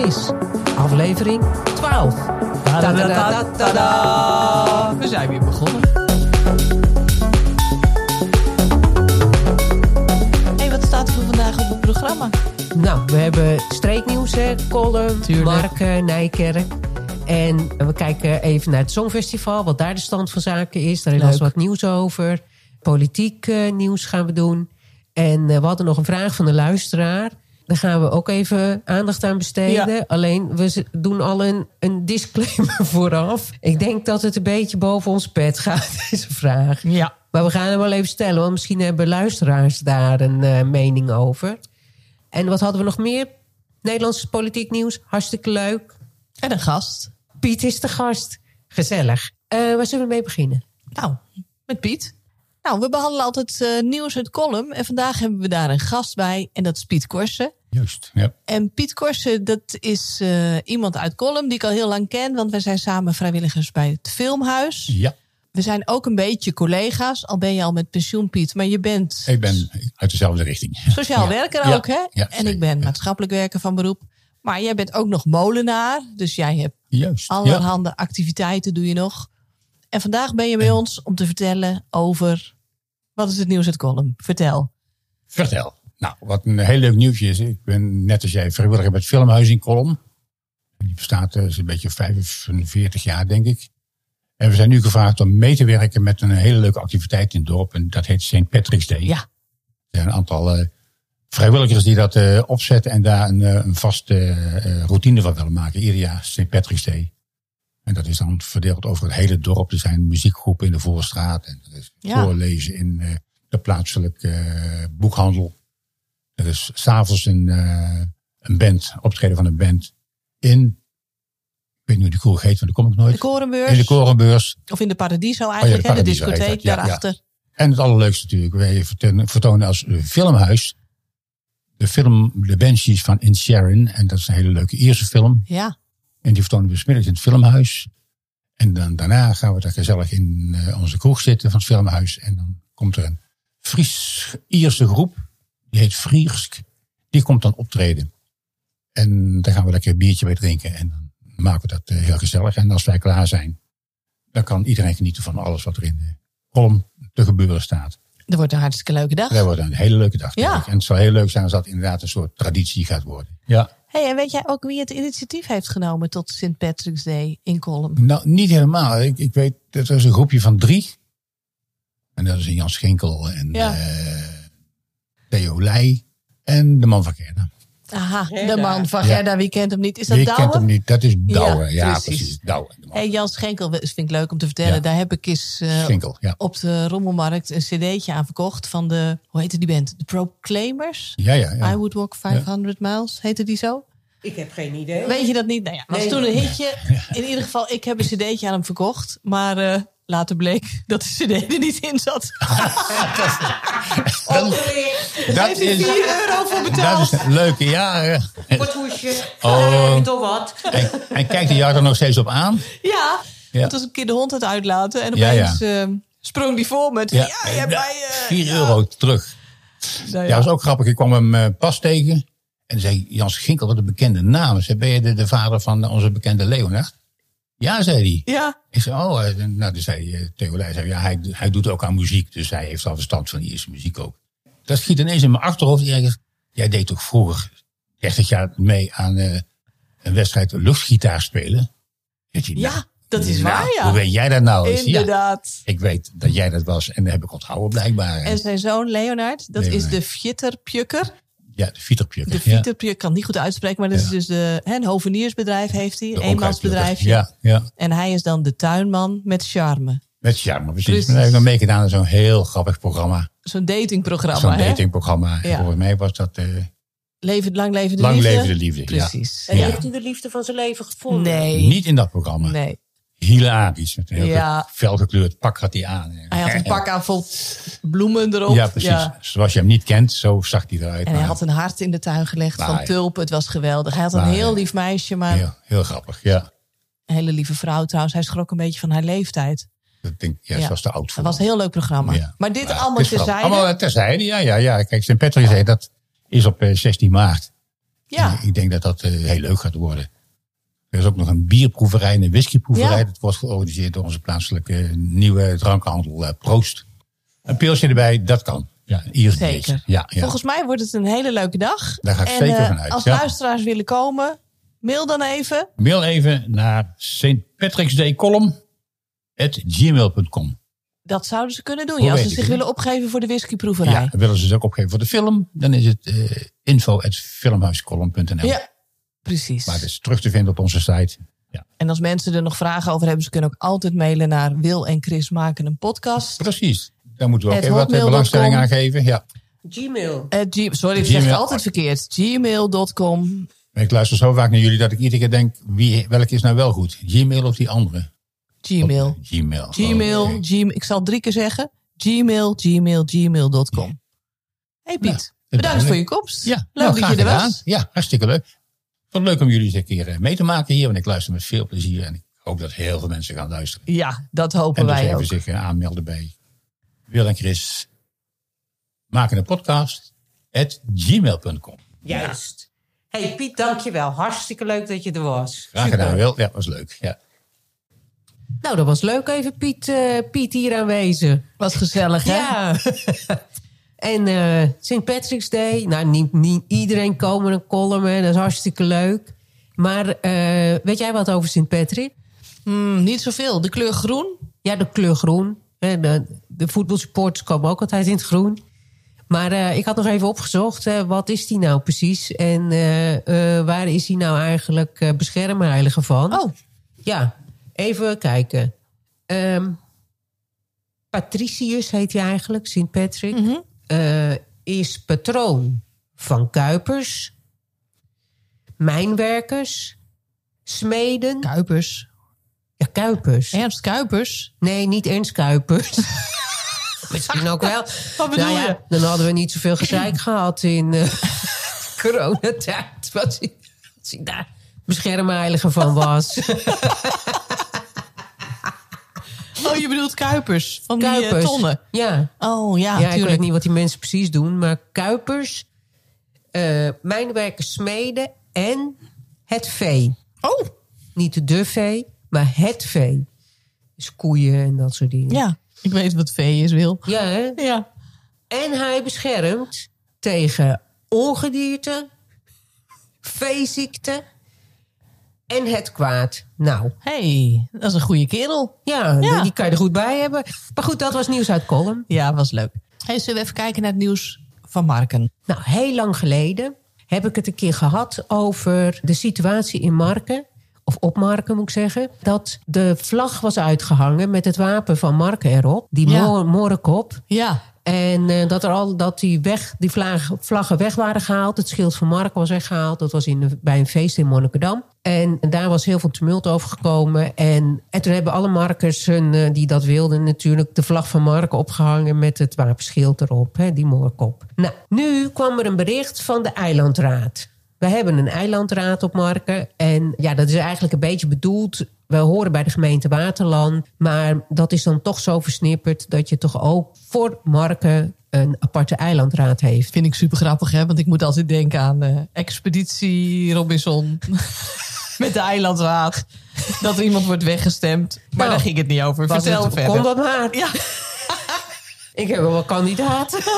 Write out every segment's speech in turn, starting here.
Quiz. Aflevering 12. Ta-da-da-da-da-da. We zijn weer begonnen. hey, wat staat er voor vandaag op het programma? Nou, we hebben streeknieuws, hè? Column, Tuurlijk. Mark Nijkerk. En we kijken even naar het Songfestival, wat daar de stand van zaken is. Daar is wat nieuws over. Politiek eh, nieuws gaan we doen. En eh, we hadden nog een vraag van de luisteraar. Daar gaan we ook even aandacht aan besteden. Ja. Alleen, we doen al een, een disclaimer vooraf. Ik denk dat het een beetje boven ons pet gaat, deze vraag. Ja. Maar we gaan hem wel even stellen, want misschien hebben luisteraars daar een eh, mening over. En wat hadden we nog meer? Nederlands politiek nieuws, hartstikke leuk. En een gast. Piet is de gast. Gezellig. Eh, waar zullen we mee beginnen? Nou, met Piet. Nou, we behandelen altijd eh, nieuws uit column. En vandaag hebben we daar een gast bij. En dat is Piet Korsen. Juist, ja. En Piet Korsen, dat is eh, iemand uit column die ik al heel lang ken. Want wij zijn samen vrijwilligers bij het Filmhuis. Ja, We zijn ook een beetje collega's. Al ben je al met pensioen, Piet. Maar je bent ik ben uit dezelfde richting. sociaal Ja. werker Ja, ook, hè? ja, en ik ben maatschappelijk werker van beroep. Maar jij bent ook nog molenaar. Dus jij hebt Juist. Allerhande activiteiten doe je nog. En vandaag ben je bij ons om te vertellen over... Wat is het nieuws uit column? Vertel. Vertel. Nou, wat een heel leuk nieuwtje is. Ik ben net als jij vrijwilliger bij het Filmhuis in Kolom. Die bestaat is een beetje 45 jaar, denk ik. En we zijn nu gevraagd om mee te werken met een hele leuke activiteit in het dorp. En dat heet St. Patrick's Day. Ja. Er zijn een aantal eh, vrijwilligers die dat eh, opzetten en daar een, een vaste routine van willen maken. Ieder jaar St. Patrick's Day. En dat is dan verdeeld over het hele dorp. Er zijn muziekgroepen in de Voorstraat. En er is Ja. voorlezen in de plaatselijke boekhandel. Er is s'avonds een, eh, een band, optreden van een band in... Ik weet niet hoe die kroeg heet, want daar kom ik nooit. De Korenbeurs. in de Korenbeurs. Of in de Paradiso eigenlijk, Oh ja, de de discotheek ja, daarachter. En het allerleukste natuurlijk, wij vertonen, als eh, filmhuis de film The Banshees van In Sharon. En dat is een hele leuke Ierse film. Ja. En die vertonen we 's middags in het filmhuis. En dan, daarna gaan we daar gezellig in eh, onze kroeg zitten van het filmhuis. En dan komt er een Fries-Ierse groep. Die heet Friersk. Die komt dan optreden. En daar gaan we lekker een biertje bij drinken. En dan maken we dat eh, heel gezellig. En als wij klaar zijn, dan kan iedereen genieten van alles wat er in de kolom te gebeuren staat. Dat wordt een hartstikke leuke dag. Dat wordt een hele leuke dag. Ja. En het zal heel leuk zijn als dat inderdaad een soort traditie gaat worden. Ja. Hey, en weet jij ook wie het initiatief heeft genomen tot St. Patrick's Day in column? Nou, niet helemaal. Ik, ik weet, dat er is een groepje van drie. En dat is een Jan Schinkel en Ja. eh, Theo Leij en de man van Gerda. Aha, de man van Ja. Gerda, wie kent hem niet? Is dat Wie Douwe? kent hem niet? Dat is Douwe. Ja, Ja, precies. precies. Douwe. de man Hey, Jan Schenkel, vind ik leuk om te vertellen. Ja. Daar heb ik eens eh, ja. op de rommelmarkt een cd'tje aan verkocht van de, hoe heette die band? De Proclaimers? Ja, ja, ja. I Would Walk 500 Miles, heette die zo? Ik heb geen idee. Weet je dat niet? Nou ja, was Nee. toen een hitje. In ieder geval, ik heb een cd'tje aan hem verkocht. Maar eh, later bleek dat de cd er niet in zat. Dat Heeft hij is, 4 euro voor dat betaald. is een leuke, ja. ja. Wat hoesje. Oh. Oh. Toch wat? En, en kijkt hij jou er nog steeds op aan? Ja, Ja. het was een keer de hond het uitlaten. En Ja, opeens eh, sprong die voor me. Ja, ja, je hebt mij... eh, 4 ja. euro terug. Nou Ja, dat is ook grappig. Ik kwam hem eh, pas tegen. En zei Jan Schinkel, wat een bekende naam. Zei, ben je de, de vader van onze bekende Leonard? Ja, zei hij. Ja, Ik zei, oh, eh, nou, dus zei eh, zei, ja, hij, hij doet ook aan muziek. Dus hij heeft al verstand van die eerste muziek ook. Dat schiet ineens in mijn achterhoofd. ergens. Jij deed toch vroeger 30 jaar mee aan eh, een wedstrijd luchtgitaar spelen? Ik zei, Ja, nou, dat is nou, waar, ja. Hoe weet jij dat nou? Ja, inderdaad. ik weet dat jij dat was en dat heb ik onthouden blijkbaar. En zijn zoon Leonard, dat is de Fjitterpjukker. Ja, de Fieterpjukker. De ik kan niet goed uitspreken, maar dat is dus de, hè, een hoveniersbedrijf heeft hij, een eenmansbedrijfje. Ja, ja. En hij is dan de tuinman met charme. Met charme, precies. Precies. Maar daar heb ik nog meegedaan aan zo'n heel grappig programma. Zo'n datingprogramma, Zo'n datingprogramma. Ja. Volgens mij was dat eh, Leven, lang leven de Lang liefde. leven de liefde. Precies. En Ja. heeft hij de liefde van zijn leven gevonden? Nee. Niet in dat programma. Nee. Hilarisch. Met een heel Ja. felgekleurd pak had hij aan. Hij had een pak aan vol bloemen erop. Ja, precies. Zoals je hem niet kent, zo zag hij eruit. En hij had een hart in de tuin gelegd van tulpen. Het was geweldig. Hij had een Maar- heel lief meisje, maar heel, heel grappig, ja. een hele lieve vrouw trouwens. Hij schrok een beetje van haar leeftijd. Dat denk, ja, Ja. ze was te oud voor. Het was een heel leuk programma. Maar dit allemaal terzijde. Allemaal terzijde, ja, ja, ja. Kijk, St. Patrick's Day, dat is op eh, 16 maart. Ja. En ik denk dat dat eh, heel leuk gaat worden. Er is ook nog een bierproeverij en een whiskyproeverij. Ja. Dat wordt georganiseerd door onze plaatselijke nieuwe drankhandel eh, Proost. Een pilsje erbij, dat kan. Ja, Iers Zeker. Ja, ja. Volgens mij wordt het een hele leuke dag. Daar ga ik en, zeker eh, vanuit, Als ja. luisteraars willen komen, mail dan even. Mail even naar St. Patrick's Day column at gmail.com. Dat zouden ze kunnen doen. Ja, als ze zich willen opgeven voor de whiskyproeverij. Ja, willen ze het ook opgeven voor de film, dan is het eh info at filmhuiscolumn.nl. Ja, precies. Maar het is terug te vinden op onze site. Ja, En als mensen er nog vragen over hebben, ze kunnen ook altijd mailen naar Wil en Chris maken een podcast. precies. Daar moeten we ook even wat eh, belangstelling aan geven. Ja. Gmail. Sorry, ik zeg Gmail. het altijd verkeerd. Gmail.com. Ik luister zo vaak naar jullie dat ik iedere keer denk, wie, welke is nou wel goed? Gmail of die andere? Gmail. Gmail. Gmail. Oh, oké. Gmail. Ik zal het drie keer zeggen. Gmail, Gmail, Gmail.com. Hey Piet, Nou, bedankt voor je komst. Ja, Leuk nou, dat je er gedaan. was. Ja, hartstikke leuk. Wat leuk om jullie eens een keer eh, mee te maken hier. Want ik luister met veel plezier. En ik hoop dat heel veel mensen gaan luisteren. Ja, dat hopen En dus wij even ook. zich eh, aanmelden bij Wil en Chris. Maken een podcast. At gmail.com. Juist. hey Piet, dankjewel. Hartstikke leuk dat je er was. Graag gedaan, Wil. Ja, was leuk. Ja. Nou, dat was leuk even Piet, eh, Piet hier aanwezig. Was gezellig, hè? Ja. en eh St. Patrick's Day. Nou, niet, niet iedereen komen een column. Hè. Dat is hartstikke leuk. Maar eh, weet jij wat over St. Patrick? Hmm, niet zoveel. De kleur groen. Ja, de kleur groen. Hè, De, de voetbalsupporters komen ook altijd in het groen. Maar eh, ik had nog even opgezocht, wat is die nou precies? En waar is hij nou eigenlijk beschermheilige van? Oh, Ja, even kijken. Ehm, Patricius heet hij eigenlijk, Sint Patrick. Mhm. Eh, is patroon van kuipers, mijnwerkers, smeden. Kuipers. Ja, kuipers. Ernst Kuipers. Nee, niet Ernst Kuipers. Misschien ook wel. Wat bedoel Nou ja, je? Dan hadden we niet zoveel gezeik gehad in eh coronatijd. Wat hij daar beschermheilige van was. Oh, je bedoelt Kuipers. Van die eh, Kuipers. tonnen. Ja. Oh, ja, ja, ik weet natuurlijk. niet wat die mensen precies doen. Maar Kuipers, eh mijnwerkers, smeden en het vee. Oh, Niet de vee, maar het vee. Dus koeien en dat soort dingen. ja. Ik weet wat vee is, Wil. Ja, hè? Ja. En hij beschermt tegen ongedierte, veeziekte en het kwaad. Nou, hey, dat is een goede kerel. ja, Ja. die kan je er goed bij hebben. Maar goed, dat was nieuws uit Column. Ja, was leuk. Hey, zullen we even kijken naar het nieuws van Marken? Nou, heel lang geleden heb ik het een keer gehad over de situatie in Marken. Of op Marken moet ik zeggen. Dat de vlag was uitgehangen met het wapen van Marken erop. Die Ja. morenkop. Ja. En eh, dat, er al, dat die, weg, die vlag, vlaggen weg waren gehaald. Het schild van Marken was weggehaald. Dat was in, bij een feest in Monnikendam. En daar was heel veel tumult over gekomen. En, en toen hebben alle Markers hun, eh, die dat wilden natuurlijk... de vlag van Marken opgehangen met het wapenschild erop. Hè, die moorkop. Nou, nu kwam er een bericht van de eilandraad. We hebben een eilandraad op Marken. En ja, dat is eigenlijk een beetje bedoeld... We horen bij de gemeente Waterland. Maar dat is dan toch zo versnipperd... dat je toch ook voor Marken een aparte eilandraad heeft. Vind ik super grappig, hè? Want ik moet altijd denken aan eh, Expeditie Robinson. Met de eilandraad. Dat er iemand wordt weggestemd. Maar Nou, daar ging het niet over. Vertel het- verder. Kom dat maar. Ja. Ik heb wel wat kandidaten.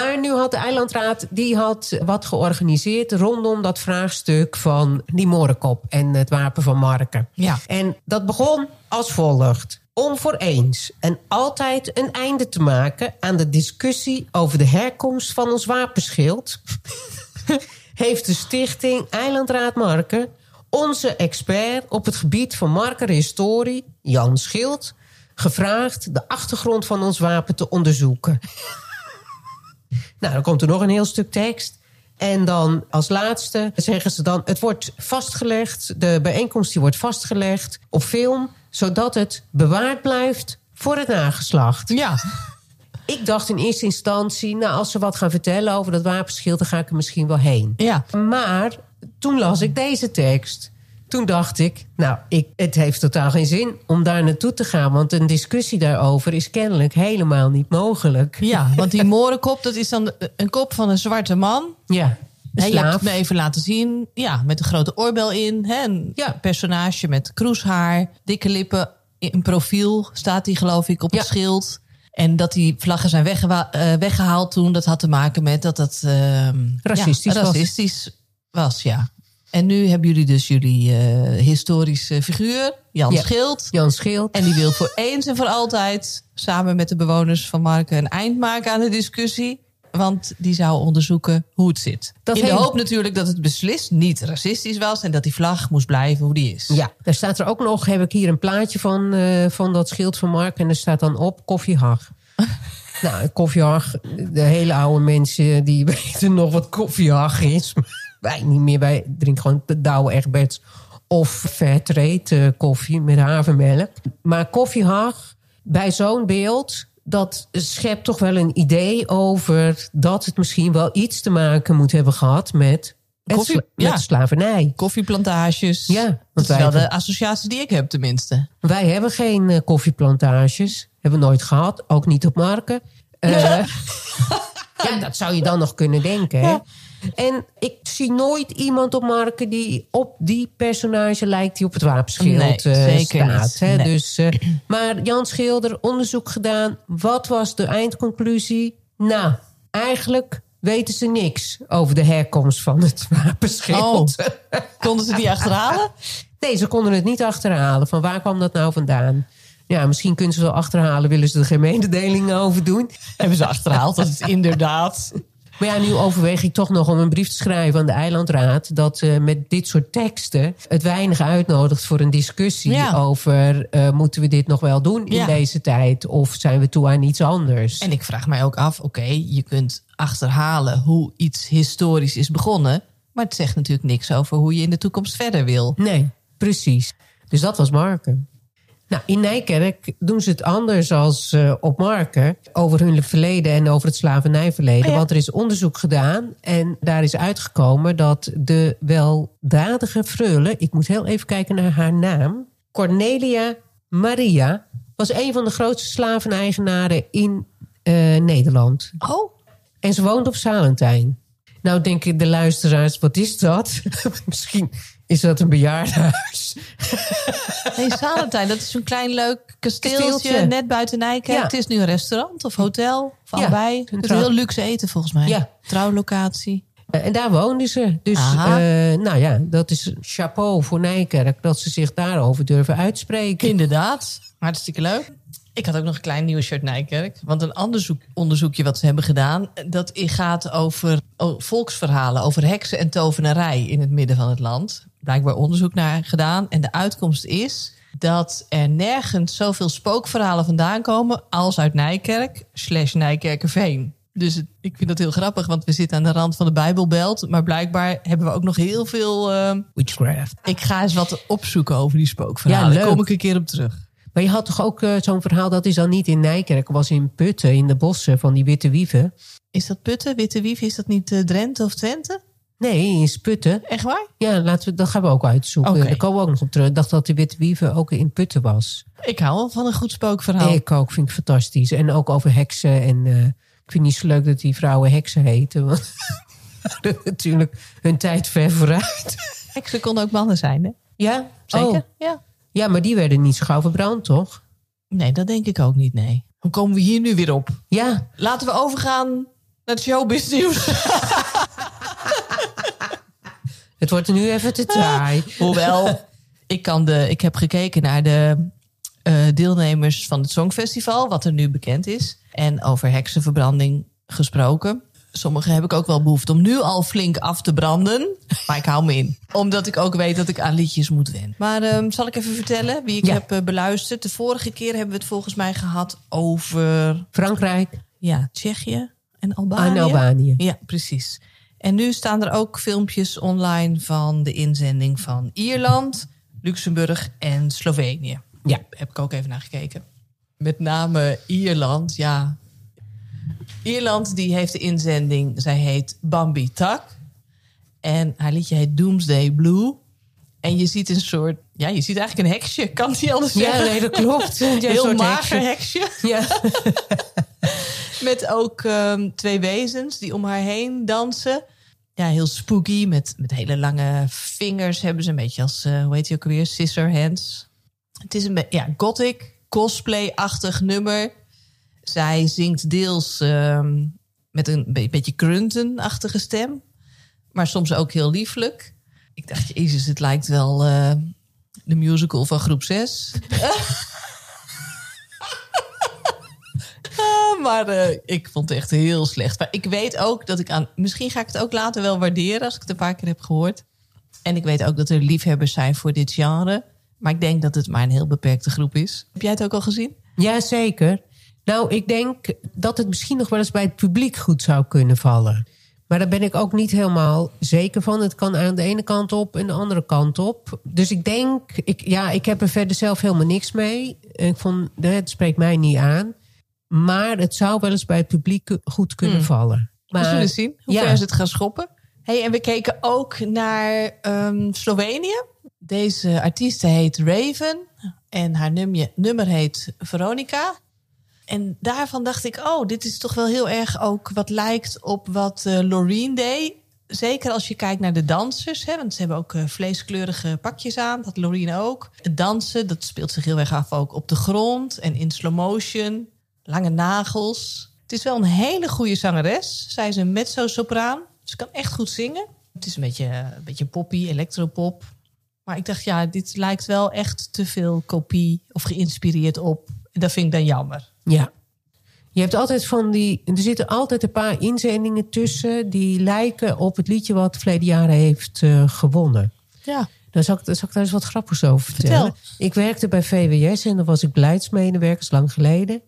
maar nu had de eilandraad die had wat georganiseerd rondom dat vraagstuk van die morenkop en het wapen van Marken. Ja. En dat begon als volgt. Om voor eens en altijd een einde te maken aan de discussie over de herkomst van ons wapenschild, heeft de stichting Eilandraad Marken onze expert op het gebied van markerhistorie, Jan Schild, gevraagd de achtergrond van ons wapen te onderzoeken. Nou, dan komt er nog een heel stuk tekst. En dan als laatste zeggen ze dan: het wordt vastgelegd, de bijeenkomst die wordt vastgelegd op film, zodat het bewaard blijft voor het nageslacht. Ja. Ik dacht in eerste instantie, nou, als ze wat gaan vertellen over dat wapenschild, dan ga ik er misschien wel heen. Ja. Maar toen las ik deze tekst. Toen dacht ik, nou, ik, het heeft totaal geen zin om daar naartoe te gaan. Want een discussie daarover is kennelijk helemaal niet mogelijk. Ja, want die morenkop, dat is dan een kop van een zwarte man. Ja, Hè, je hebt het me even laten zien. Ja, met een grote oorbel in. Hè, een Ja. personage met kroeshaar, dikke lippen. In profiel staat hij geloof ik op het Ja. schild. En dat die vlaggen zijn eh, weggehaald toen. Dat had te maken met dat dat... ehm, Racistisch ja, was. racistisch was. ja. En nu hebben jullie dus jullie eh, historische figuur, Jan Ja. Schild. Jan Schild. En die wil voor eens en voor altijd samen met de bewoners van Marken een eind maken aan de discussie. Want die zou onderzoeken hoe het zit. Dat In de hoop natuurlijk dat het beslist niet racistisch was. En dat die vlag moest blijven hoe die is. Ja, daar staat er ook nog, heb ik hier een plaatje van, eh, van dat schild van Mark. En er staat dan op koffiehag. nou, koffiehag, de hele oude mensen die weten nog wat koffiehag is. Wij niet meer, wij drinken gewoon de Douwe Egberts of Fairtrade eh, koffie met havermelk. Maar koffiehag, bij zo'n beeld, dat schept toch wel een idee over... dat het misschien wel iets te maken moet hebben gehad met, Koffie- met ja. slavernij. Koffieplantages. Ja, dat is wel de associatie die ik heb tenminste. Wij hebben geen eh, koffieplantages. Hebben we nooit gehad. Ook niet op Marken. Eh, ja, dat zou je dan nog kunnen denken. Hè? En ik zie nooit iemand op Marken die op die personage lijkt die op het wapenschild Nee, zeker staat. Hè? Nee. Dus, eh, maar Jan Schilder, onderzoek gedaan. Wat was de eindconclusie? Nou, eigenlijk weten ze niks over de herkomst van het wapenschild. Konden ze die achterhalen? Nee, ze konden het niet achterhalen. Van waar kwam dat nou vandaan? Ja, misschien kunnen ze wel achterhalen. Willen ze er geen mededeling over doen? Hebben ze achterhaald dat het inderdaad... Maar ja, nu overweeg ik toch nog om een brief te schrijven aan de Eilandraad. Dat eh, met dit soort teksten het weinig uitnodigt voor een discussie Ja. over... eh, moeten we dit nog wel doen in Ja. deze tijd? Of zijn we toe aan iets anders? En ik vraag mij ook af, oké, je kunt achterhalen hoe iets historisch is begonnen. Maar het zegt natuurlijk niks over hoe je in de toekomst verder wil. Nee, precies. Dus dat was Marken. Nou, in Nijkerk doen ze het anders als eh, op Marken. Over hun verleden en over het slavernijverleden. Oh ja. Want er is onderzoek gedaan. En daar is uitgekomen dat de weldadige freule... ik moet heel even kijken naar haar naam... Cornelia Maria... was een van de grootste slaveneigenaren in eh, Nederland. Oh, En ze woont op Salentijn. Nou denken de luisteraars, wat is dat? Misschien is dat een bejaardenhuis. nee, Salentijn, dat is zo'n klein leuk kasteeltje, Kasteeltje. net buiten Nijkerk. Ja. Het is nu een restaurant of hotel, of Ja, allebei. een Het is trouw- heel luxe eten volgens mij. Ja. Trouwlocatie. En daar woonden ze. Dus eh, nou ja, dat is chapeau voor Nijkerk... dat ze zich daarover durven uitspreken. Inderdaad, hartstikke leuk. Ik had ook nog een klein nieuw shirt Nijkerk. Want een ander zoek- onderzoekje wat ze hebben gedaan... dat gaat over oh, volksverhalen, over heksen en tovenarij... in het midden van het land. Blijkbaar onderzoek naar gedaan. En de uitkomst is dat er nergens zoveel spookverhalen vandaan komen... als uit Nijkerk slash Nijkerkerveen. Dus het- ik vind dat heel grappig, want we zitten aan de rand van de Bijbelbelt. Maar blijkbaar hebben we ook nog heel veel... eh, Witchcraft. ik ga eens wat opzoeken over die spookverhalen. Ja, Daar kom ik een keer op terug. Maar je had toch ook eh, zo'n verhaal... dat is dan niet in Nijkerk, was in Putten, in de bossen van die witte wieven. Is dat Putten, Witte Wief? Is dat niet eh, Drenthe of Twente? Nee, in Sputten. Echt waar? Ja, laten we, dat gaan we ook uitzoeken. Oké. Daar komen we ook nog op terug. Ik dacht dat de witte wieven ook in Putten was. Ik hou wel van een goed spookverhaal. Ik ook, vind ik fantastisch. En ook over heksen. En eh, ik vind het niet zo leuk dat die vrouwen heksen heten. Want natuurlijk hun tijd ver vooruit. Heksen konden ook mannen zijn, hè? Ja, Zeker? Oh. Ja. Ja, maar die werden niet zo gauw verbrand, toch? Nee, dat denk ik ook niet, nee. Hoe komen we hier nu weer op? Ja, Laten we overgaan naar het showbiz nieuws. het wordt nu even te taai. Hoewel, ik, kan de, ik heb gekeken naar de eh, deelnemers van het Songfestival, wat er nu bekend is. En over heksenverbranding gesproken. Sommige heb ik ook wel behoefte om nu al flink af te branden. Maar ik hou me in. Omdat ik ook weet dat ik aan liedjes moet wennen. Maar ehm, zal ik even vertellen wie ik Ja. heb eh, beluisterd? De vorige keer hebben we het volgens mij gehad over Frankrijk ja, Tsjechië en Albanië. en Albanië. Ja, precies. En nu staan er ook filmpjes online van de inzending van Ierland, Luxemburg en Slovenië. Ja. Heb ik ook even naar gekeken. Met name Ierland, ja. Ierland die heeft de inzending, zij heet Bambi Tak. En haar liedje heet Doomsday Blue. En je ziet een soort, ja, je ziet eigenlijk een heksje. Kan anders Ja, zeggen. nee, dat klopt. Ja, een Heel soort mager heksje. heksje. Ja. Met ook ehm, twee wezens die om haar heen dansen. Ja, heel spooky. Met, met hele lange vingers hebben ze een beetje als, eh, hoe heet die ook alweer? Scissor hands. Het is een ja, gothic, cosplay-achtig nummer. Zij zingt deels ehm, met een be- beetje grunten-achtige stem. Maar soms ook heel lieflijk. Ik dacht, jezus, het lijkt wel eh, de musical van groep 6. maar eh, ik vond het echt heel slecht. Ik weet ook dat ik aan. Misschien ga ik het ook later wel waarderen als ik het een paar keer heb gehoord. En ik weet ook dat er liefhebbers zijn voor dit genre. Maar ik denk dat het maar een heel beperkte groep is. Heb jij het ook al gezien? Jazeker. Nou, ik denk dat het misschien nog wel eens bij het publiek goed zou kunnen vallen. Maar daar ben ik ook niet helemaal zeker van. Het kan aan de ene kant op en de andere kant op. Dus ik denk, ik, ja, ik heb er verder zelf helemaal niks mee. Ik vond, het spreekt mij niet aan. Maar het zou wel eens bij het publiek goed kunnen vallen. We Maar, zullen zien hoe ja. ver ze het gaan schoppen. Hey, en we keken ook naar ehm, Slovenië. Deze artieste heet Raven. En haar nummer, nummer heet Veronica. En daarvan dacht ik, oh, dit is toch wel heel erg ook wat lijkt op wat eh Loreen deed. Zeker als je kijkt naar de dansers. Hè, want ze hebben ook eh, vleeskleurige pakjes aan. Dat Loreen ook. Het dansen, dat speelt zich heel erg af ook op de grond. En in slow motion. Lange nagels. Het is wel een hele goede zangeres. Zij is een mezzo-sopraan. Ze kan echt goed zingen. Het is een beetje, een beetje poppy, electropop. Maar ik dacht, ja, dit lijkt wel echt te veel kopie of geïnspireerd op. Dat vind ik dan jammer. Ja. Je hebt altijd van die. Er zitten altijd een paar inzendingen tussen. die lijken op het liedje wat verleden jaren heeft eh, gewonnen. Ja. Dan zal, ik, dan zal ik daar eens wat grappigs over vertellen. Vertel. Ik werkte bij VWS en dan was ik beleidsmedewerker, is lang geleden.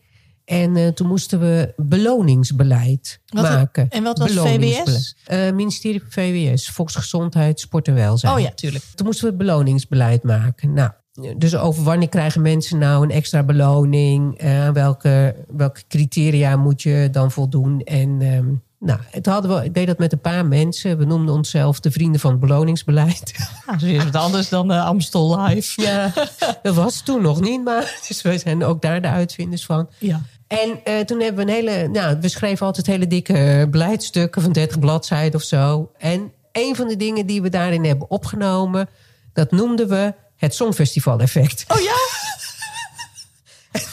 En eh, toen moesten we beloningsbeleid Wat- maken. en wat was. VWS? Eh, ministerie van VWS, Volksgezondheid, Sport en Welzijn. Oh ja, tuurlijk. Toen moesten we het beloningsbeleid maken. Nou, dus over wanneer krijgen mensen nou een extra beloning? Eh, welke, welke criteria moet je dan voldoen? En ehm, nou, het hadden we, ik deed dat met een paar mensen. We noemden onszelf de vrienden van het beloningsbeleid. Nou, is wat anders dan Amstel Live. Ja, dat was toen nog niet, maar dus wij zijn ook daar de uitvinders van. Ja. En eh, toen hebben we een hele, nou, we schreven altijd hele dikke beleidstukken van 30 bladzijden of zo. En een van de dingen die we daarin hebben opgenomen, dat noemden we het Songfestival-effect. Oh ja?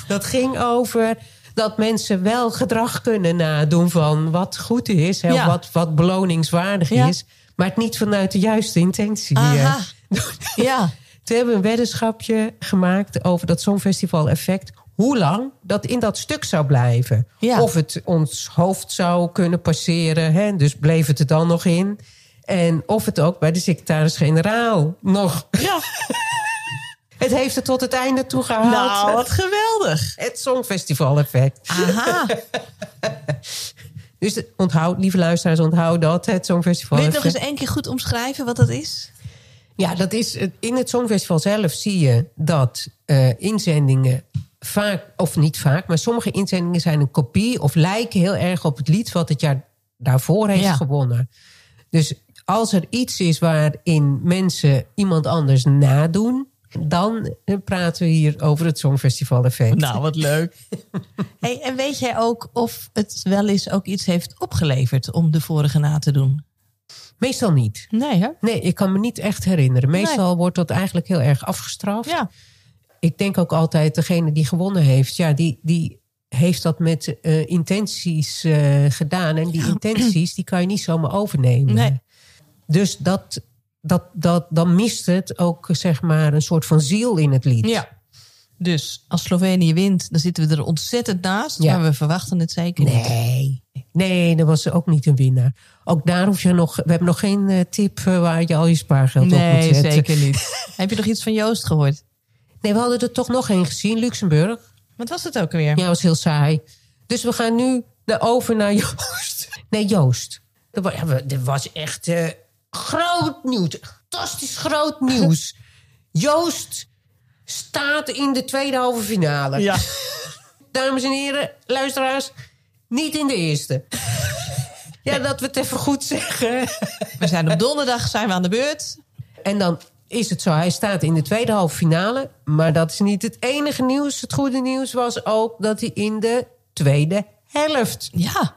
Dat ging over dat mensen wel gedrag kunnen nadoen van wat goed is, hè, Ja. wat, wat beloningswaardig Ja. is, maar het niet vanuit de juiste intentie. Aha. Ja. Toen hebben we een weddenschapje gemaakt over dat Songfestival-effect. Hoe lang dat in dat stuk zou blijven. Ja. Of het ons hoofd zou kunnen passeren. Hè? Dus bleef het er dan nog in. En of het ook bij de secretaris-generaal nog. Ja. Het heeft er tot het einde toe gehaald. Nou, wat geweldig. Het Songfestival-effect. Aha. Dus onthoud, lieve luisteraars, onthoud dat. Het Wil je het nog eens één keer goed omschrijven wat dat is? Ja, dat is, het- in het Songfestival zelf zie je dat eh, inzendingen vaak, of niet vaak, maar sommige inzendingen zijn een kopie of lijken heel erg op het lied wat het jaar daarvoor heeft Ja. gewonnen. Dus als er iets is waarin mensen iemand anders nadoen, dan praten we hier over het Songfestival effect. Nou, wat leuk. Hey, en weet jij ook of het wel eens ook iets heeft opgeleverd om de vorige na te doen? Meestal niet. Nee, hè? Nee, ik kan me niet echt herinneren. Meestal wordt dat eigenlijk heel erg afgestraft. Ja. Ik denk ook altijd, degene die gewonnen heeft, ja, die, die heeft dat met eh, intenties eh, gedaan. En die intenties, die kan je niet zomaar overnemen. Nee. Dus dat, dat, dat, dan mist het ook, zeg maar, een soort van ziel in het lied. Ja. Dus als Slovenië wint, dan zitten we er ontzettend naast. Ja. Maar we verwachten het zeker niet. Nee. Nee, dat was ook niet een winnaar. Ook daar hoef je nog. We hebben nog geen eh, tip waar je al je spaargeld op moet Nee, zetten. zeker niet. Heb je nog iets van Joost gehoord? Nee, we hadden er toch nog één gezien, Luxemburg. Wat was het ook alweer? Ja, was heel saai. Dus we gaan nu naar over naar Joost. Nee, Joost. Dat was, dat was echt eh, groot nieuws. Fantastisch groot nieuws. Joost staat in de tweede halve finale. Ja. Dames en heren, luisteraars, niet in de eerste. Ja, dat we het even goed zeggen. We zijn op donderdag zijn we aan de beurt. En dan is het zo. Hij staat in de tweede halve finale. Maar dat is niet het enige nieuws. Het goede nieuws was ook dat hij in de tweede helft. Ja,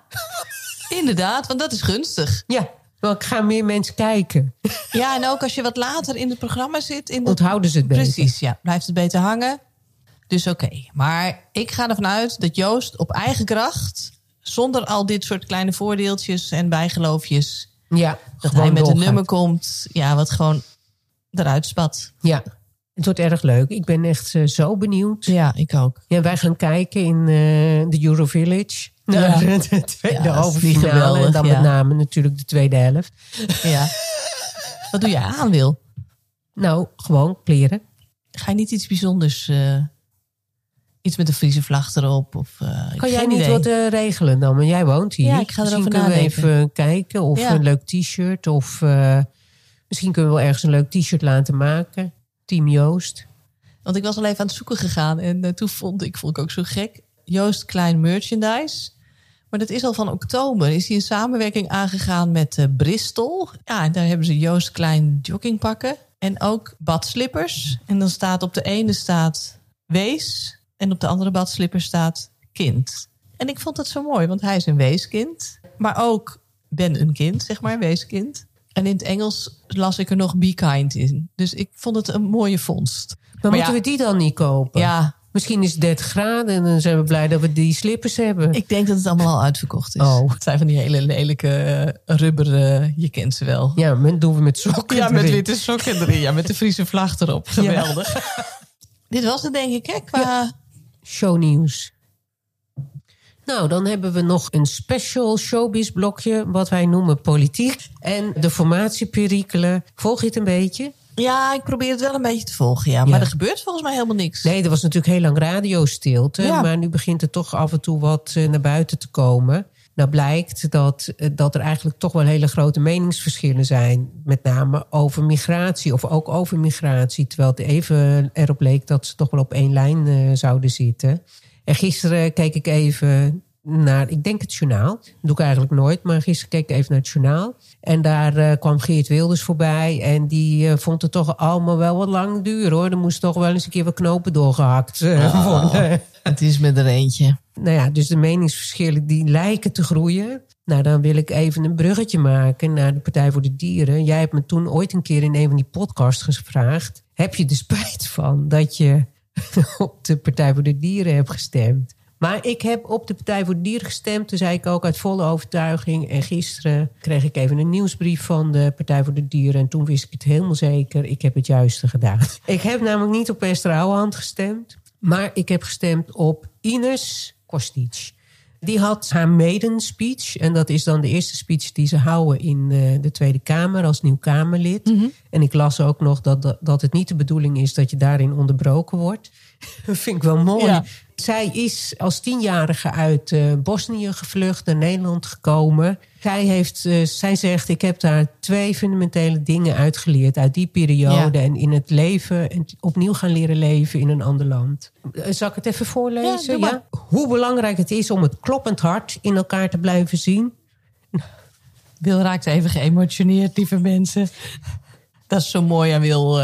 inderdaad, want dat is gunstig. Ja, want gaan meer mensen kijken. Ja, en ook als je wat later in het programma zit. In de... Onthouden ze het beter. Precies, ja. Blijft het beter hangen. Dus oké. Maar ik ga ervan uit dat Joost op eigen kracht... zonder al dit soort kleine voordeeltjes en bijgeloofjes... Ja, dat hij met een nummer komt... ja, wat gewoon eruit spat. Ja, het wordt erg leuk. Ik ben echt eh, zo benieuwd. Ja, ik ook. Ja, wij gaan kijken in eh, de Eurovillage. Naar Ja. de tweede Ja, halve En dan ja. met name natuurlijk de tweede helft. Ja. wat doe jij aan, Wil? Nou, gewoon kleren. Ga je niet iets bijzonders... eh, iets met een Friese vlag erop? Of, Kan jij niet idee. wat regelen dan? Want jij woont hier. Ja, ik ga misschien erover kunnen we nadenken. even kijken. Of een leuk t-shirt. Of misschien kunnen we wel ergens een leuk t-shirt laten maken. Team Joost. Want ik was al even aan het zoeken gegaan. En eh, toen vond ik, vond ik ook zo gek, Joost Klein Merchandise. Maar dat is al van oktober. Is hij een samenwerking aangegaan met eh, Bristol. Ja, en daar hebben ze Joost Klein joggingpakken. En ook badslippers. En dan staat op de ene staat wees. En op de andere badslippers staat kind. En ik vond dat zo mooi, want hij is een weeskind. Maar ook ben een kind, zeg maar, weeskind. En in het Engels las ik er nog be kind in. Dus ik vond het een mooie vondst. Maar, moeten ja, we die dan niet kopen? Ja, Misschien is het 30 graden en dan zijn we blij dat we die slippers hebben. ik denk dat het allemaal al uitverkocht is. Oh. Het zijn van die hele lelijke eh, rubberen, je kent ze wel. Ja, maar doen we met sokken Ja, met witte sokken erin. Ja, met de Friese vlag erop. Geweldig. Dit was het denk ik, hè? Qua... Shownieuws. Nou, dan hebben we nog een special showbiz blokje, wat wij noemen politiek. En de formatieperikelen. Volg je het een beetje? Ja, ik probeer het wel een beetje te volgen, ja. Maar Ja. er gebeurt volgens mij helemaal niks. Nee, er was natuurlijk heel lang radiostilte. Ja. Maar nu begint er toch af en toe wat eh, naar buiten te komen. Nou blijkt dat, eh, dat er eigenlijk toch wel hele grote meningsverschillen zijn. Met name over migratie of ook over migratie. Terwijl het even erop leek dat ze toch wel op één lijn eh, zouden zitten. En gisteren keek ik even naar, ik denk het journaal. Dat doe ik eigenlijk nooit, maar gisteren keek ik even naar het journaal. En daar eh, kwam Geert Wilders voorbij. En die eh, vond het toch allemaal wel wat lang duren hoor. Er moest toch wel eens een keer wat knopen doorgehakt eh, worden. Het is met er eentje. Nou ja, dus de meningsverschillen die lijken te groeien. Nou, dan wil ik even een bruggetje maken naar de Partij voor de Dieren. Jij hebt me toen ooit een keer in een van die podcasts gevraagd... heb je er spijt van dat je op de Partij voor de Dieren hebt gestemd? Maar ik heb op de Partij voor de Dieren gestemd. Toen zei ik ook uit volle overtuiging. En gisteren kreeg ik even een nieuwsbrief van de Partij voor de Dieren. En toen wist ik het helemaal zeker. Ik heb het juiste gedaan. Ik heb namelijk niet op Esther Ouwehand gestemd. Maar ik heb gestemd op Ines Kostic. Die had haar maiden speech. En dat is dan de eerste speech die ze houden in de, de Tweede Kamer als nieuw Kamerlid. En ik las ook nog dat, dat, dat het niet de bedoeling is dat je daarin onderbroken wordt. Dat vind ik wel mooi. Ja. Zij is als tienjarige uit eh, Bosnië gevlucht, naar Nederland gekomen. Zij, heeft, eh, zij zegt, ik heb daar twee fundamentele dingen uitgeleerd uit die periode. Ja. En in het leven, en opnieuw gaan leren leven in een ander land. Eh, Zal ik het even Ja, voorlezen? maar. Hoe belangrijk het is om het kloppend hart in elkaar te blijven zien. Wil raakt even geëmotioneerd, lieve mensen. Dat is zo mooi aan Wil.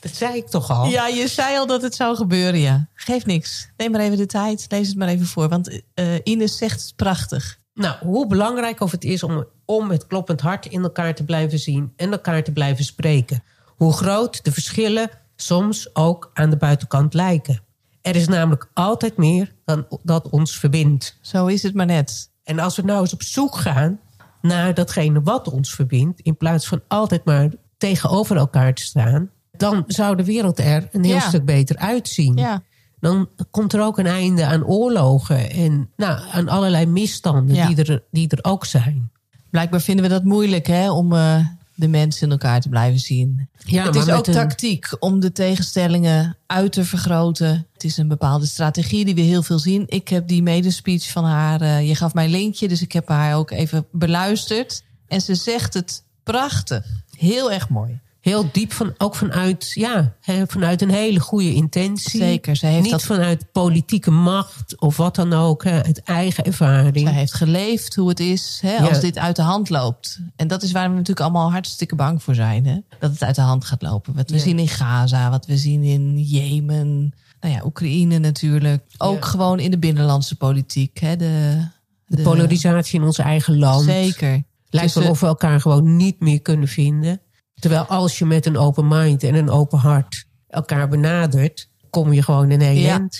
Dat zei ik toch al? Ja, je zei al dat het zou gebeuren, ja. Geeft niks. Neem maar even de tijd. Lees het maar even voor. Want eh Ines zegt het prachtig. Nou, hoe belangrijk of het is om, om met kloppend hart in elkaar te blijven zien en elkaar te blijven spreken. Hoe groot de verschillen soms ook aan de buitenkant lijken. Er is namelijk altijd meer dan dat ons verbindt. Zo is het maar net. En als we nou eens op zoek gaan naar datgene wat ons verbindt, in plaats van altijd maar tegenover elkaar te staan, dan zou de wereld er een heel Ja. stuk beter uitzien. Ja. Dan komt er ook een einde aan oorlogen en nou, aan allerlei misstanden Ja. die, er, die er ook zijn. Blijkbaar vinden we dat moeilijk, hè? Om eh, de mensen in elkaar te blijven zien. Ja, het is ook een- tactiek om de tegenstellingen uit te vergroten. Het is een bepaalde strategie die we heel veel zien. Ik heb die medespeech van haar, eh, je gaf mij een linkje, dus ik heb haar ook even beluisterd. En ze zegt het prachtig. Heel erg mooi. Heel diep, van, ook vanuit, ja, vanuit een hele goede intentie. Zeker, ze heeft Niet dat- vanuit politieke macht of wat dan ook, uit eigen ervaring. Zij heeft geleefd hoe het is hè, Ja. als dit uit de hand loopt. En dat is waar we natuurlijk allemaal hartstikke bang voor zijn. Hè? Dat het uit de hand gaat lopen. Wat we Ja. zien in Gaza, wat we zien in Jemen. Nou ja, Oekraïne natuurlijk. Ook Ja. gewoon in de binnenlandse politiek. Hè? De, de polarisatie in ons eigen land. Zeker. Lijkt wel of we elkaar gewoon niet meer kunnen vinden. Terwijl als je met een open mind en een open hart elkaar benadert, kom je gewoon in een Ja. En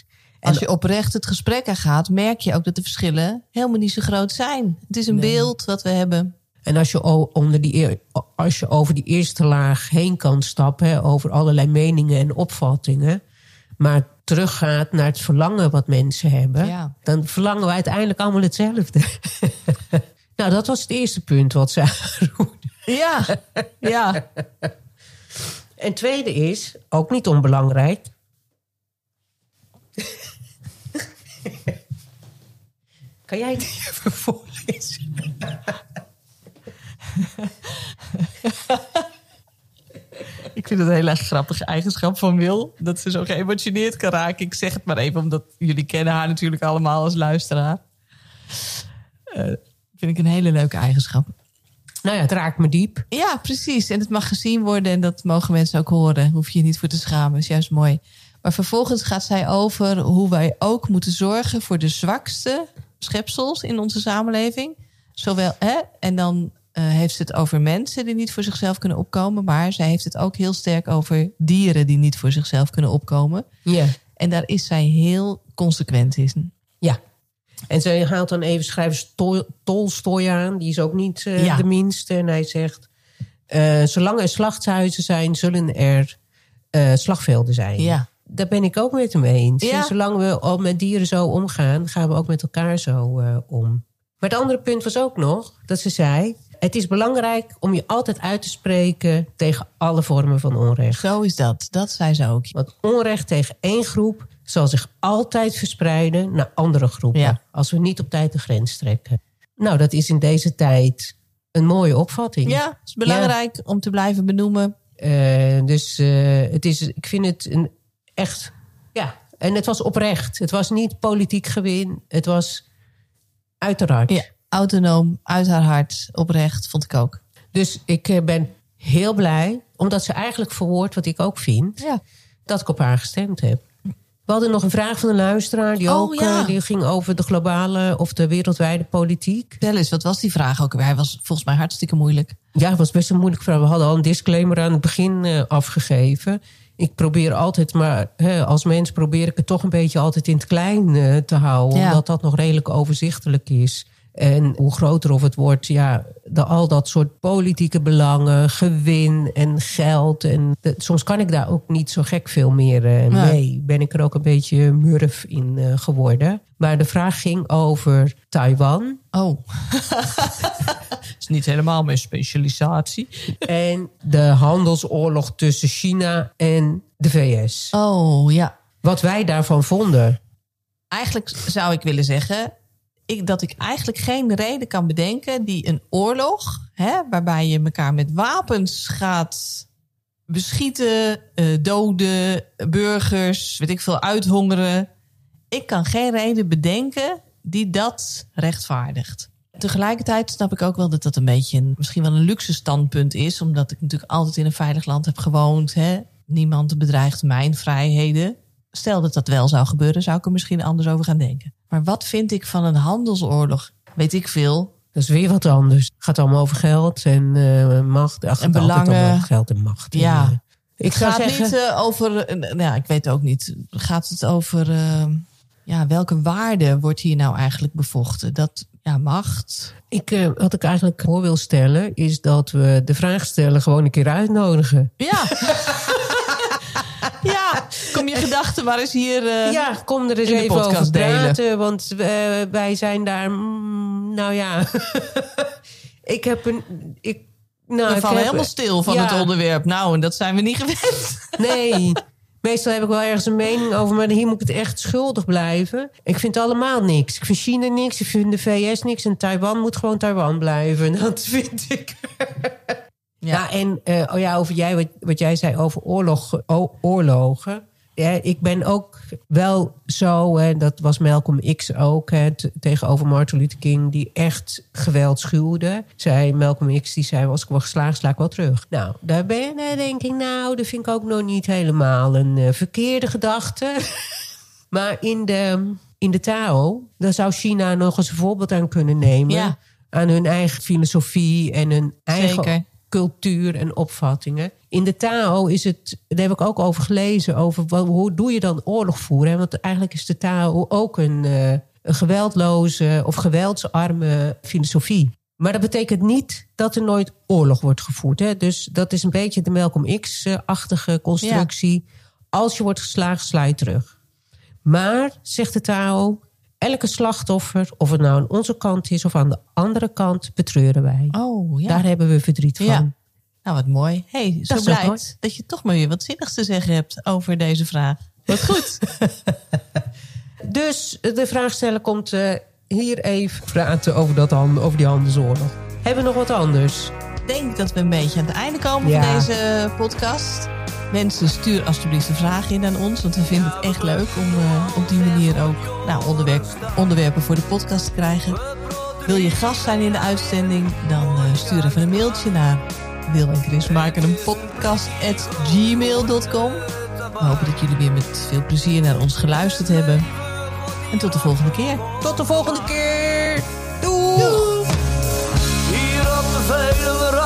Als je oprecht het gesprek aangaat, merk je ook dat de verschillen helemaal niet zo groot zijn. Het is een beeld wat we hebben. En als je, onder die, als je over die eerste laag heen kan stappen, hè, over allerlei meningen en opvattingen, maar teruggaat naar het verlangen wat mensen hebben, Ja. dan verlangen we uiteindelijk allemaal hetzelfde. nou, dat was het eerste punt wat ze aanroerde. Ja, ja. En tweede is, ook niet onbelangrijk. kan jij het even voorlezen? Ik vind het een heel erg grappige eigenschap van Wil. Dat ze zo geëmotioneerd kan raken. Ik zeg het maar even, omdat jullie kennen haar natuurlijk allemaal als luisteraar. Eh, vind ik een hele leuke eigenschap. Nou ja, het raakt me diep. Ja, precies. En het mag gezien worden en dat mogen mensen ook horen. Hoef je je niet voor te schamen. is juist mooi. Maar vervolgens gaat zij over hoe wij ook moeten zorgen voor de zwakste schepsels in onze samenleving. Zowel, hè, en dan eh, heeft ze het over mensen die niet voor zichzelf kunnen opkomen. Maar zij heeft het ook heel sterk over dieren die niet voor zichzelf kunnen opkomen. Ja. En daar is zij heel consequent in. Ja. En ze haalt dan even schrijver Tol- Tolstoy aan. Die is ook niet eh, Ja. de minste. En hij zegt... eh, zolang er slachthuizen zijn, zullen er eh, slagvelden zijn. Ja. Daar ben ik ook met hem eens. Ja. Zolang we al met dieren zo omgaan, gaan we ook met elkaar zo om. Maar het andere punt was ook nog dat ze zei... het is belangrijk om je altijd uit te spreken tegen alle vormen van onrecht. Zo is dat. Dat zei ze ook. Want onrecht tegen één groep zal zich altijd verspreiden naar andere groepen. Ja. Als we niet op tijd de grens trekken. Nou, dat is in deze tijd een mooie opvatting. Ja, het is belangrijk om te blijven benoemen. Eh, dus eh, het is, ik vind het een echt. Ja, en het was oprecht. Het was niet politiek gewin. Het was uiteraard. Ja, autonoom, uit haar hart, oprecht, vond ik ook. Dus ik eh, ben heel blij, omdat ze eigenlijk verwoordt wat ik ook vind, Ja. dat ik op haar gestemd heb. We hadden nog een vraag van een luisteraar die Oh, ook ja. eh, die ging over de globale of de wereldwijde politiek. Vertel eens, wat was die vraag ook? Hij was volgens mij hartstikke moeilijk. Ja, het was best een moeilijk vraag. We hadden al een disclaimer aan het begin eh, afgegeven. Ik probeer altijd, maar hè, als mens probeer ik het toch een beetje altijd in het klein eh, te houden. Ja. Omdat dat nog redelijk overzichtelijk is. En hoe groter of het wordt, ja, de, al dat soort politieke belangen, gewin en geld. En de- soms kan ik daar ook niet zo gek veel meer Nee. mee. Ben ik er ook een beetje murf in eh, geworden. Maar de vraag ging over Taiwan. Oh. is niet helemaal mijn specialisatie. en de handelsoorlog tussen China en de VS. Oh, ja. Wat wij daarvan vonden. Eigenlijk zou ik willen zeggen... Ik, dat ik eigenlijk geen reden kan bedenken die een oorlog... Hè, waarbij je elkaar met wapens gaat beschieten, eh, doden, burgers, weet ik veel, uithongeren. Ik kan geen reden bedenken die dat rechtvaardigt. Tegelijkertijd snap ik ook wel dat dat een beetje een, misschien wel een luxe standpunt is, omdat ik natuurlijk altijd in een veilig land heb gewoond. Hè? Niemand bedreigt mijn vrijheden. Stel dat dat wel zou gebeuren, zou ik er misschien anders over gaan denken. Maar wat vind ik van een handelsoorlog? Weet ik veel. Dat is weer wat anders. Het gaat allemaal over geld en eh, macht. Ach, het En belangen. geld en macht. Ja. En, ik zou gaat zeggen, niet eh, over, eh, nou ja, ik weet ook niet. Gaat het over, ja, welke waarde wordt hier nou eigenlijk bevochten? Dat, ja, macht. ik, wat ik eigenlijk voor wil stellen, is dat we de vraag stellen gewoon een keer uitnodigen. Ja. gedachten maar eens hier. eh, Ja, kom er eens in de even over podcast delen. praten. Want eh, wij zijn daar, mm, nou ja. ik heb een. Ik, nou, We ik vallen heb- helemaal stil van Ja. het onderwerp. Nou, en dat zijn we niet gewend. Nee. Meestal heb ik wel ergens een mening over, maar hier moet ik het echt schuldig blijven. Ik vind allemaal niks. Ik vind China niks, ik vind de VS niks en Taiwan moet gewoon Taiwan blijven. Dat vind ik. Ja, en eh, oh ja, over jij, wat, wat jij zei over oorlog, o- oorlogen. Ja, ik ben ook wel zo, en dat was Malcolm X ook, hè, tegenover Martin Luther King, die echt geweld schuwde. Zei Malcolm X, die zei, als ik word geslagen, sla ik wel terug. Nou, daar ben, daar denk ik, nou, dat vind ik ook nog niet helemaal een eh, verkeerde gedachte. maar in de, in de Tao, daar zou China nog eens een voorbeeld aan kunnen nemen. Ja. Aan hun eigen filosofie en hun eigen Zeker. cultuur en opvattingen. In de Tao is het, daar heb ik ook over gelezen, over wat, hoe doe je dan oorlog voeren? hè? Want eigenlijk is de Tao ook een, eh, een geweldloze of geweldsarme filosofie. Maar dat betekent niet dat er nooit oorlog wordt gevoerd. Hè? Dus dat is een beetje de Malcolm X-achtige constructie. Als je wordt geslagen, sla je terug. Maar, zegt de Tao, elke slachtoffer, of het nou aan onze kant is of aan de andere kant, betreuren wij. Oh, ja. Daar hebben we verdriet van. Ja. Nou, wat mooi. hey, zo blij dat je toch maar weer wat zinnigs te zeggen hebt over deze vraag. Wat goed. Dus de vraagsteller komt eh, hier even praten over, dat hand, over die handelsoorlog. Hebben we nog wat anders? Ik denk dat we een beetje aan het einde komen Ja. van deze podcast. Mensen, stuur alsjeblieft een vraag in aan ons. Want we vinden het echt leuk om eh, op die manier ook nou, onderwerp, onderwerpen voor de podcast te krijgen. Wil je gast zijn in de uitzending? Dan eh, stuur even een mailtje naar Wil en Chris maken een podcast at gmail.com. We hopen dat jullie weer met veel plezier naar ons geluisterd hebben. En tot de volgende keer. Tot de volgende keer! Doei! Hier op de Veluwe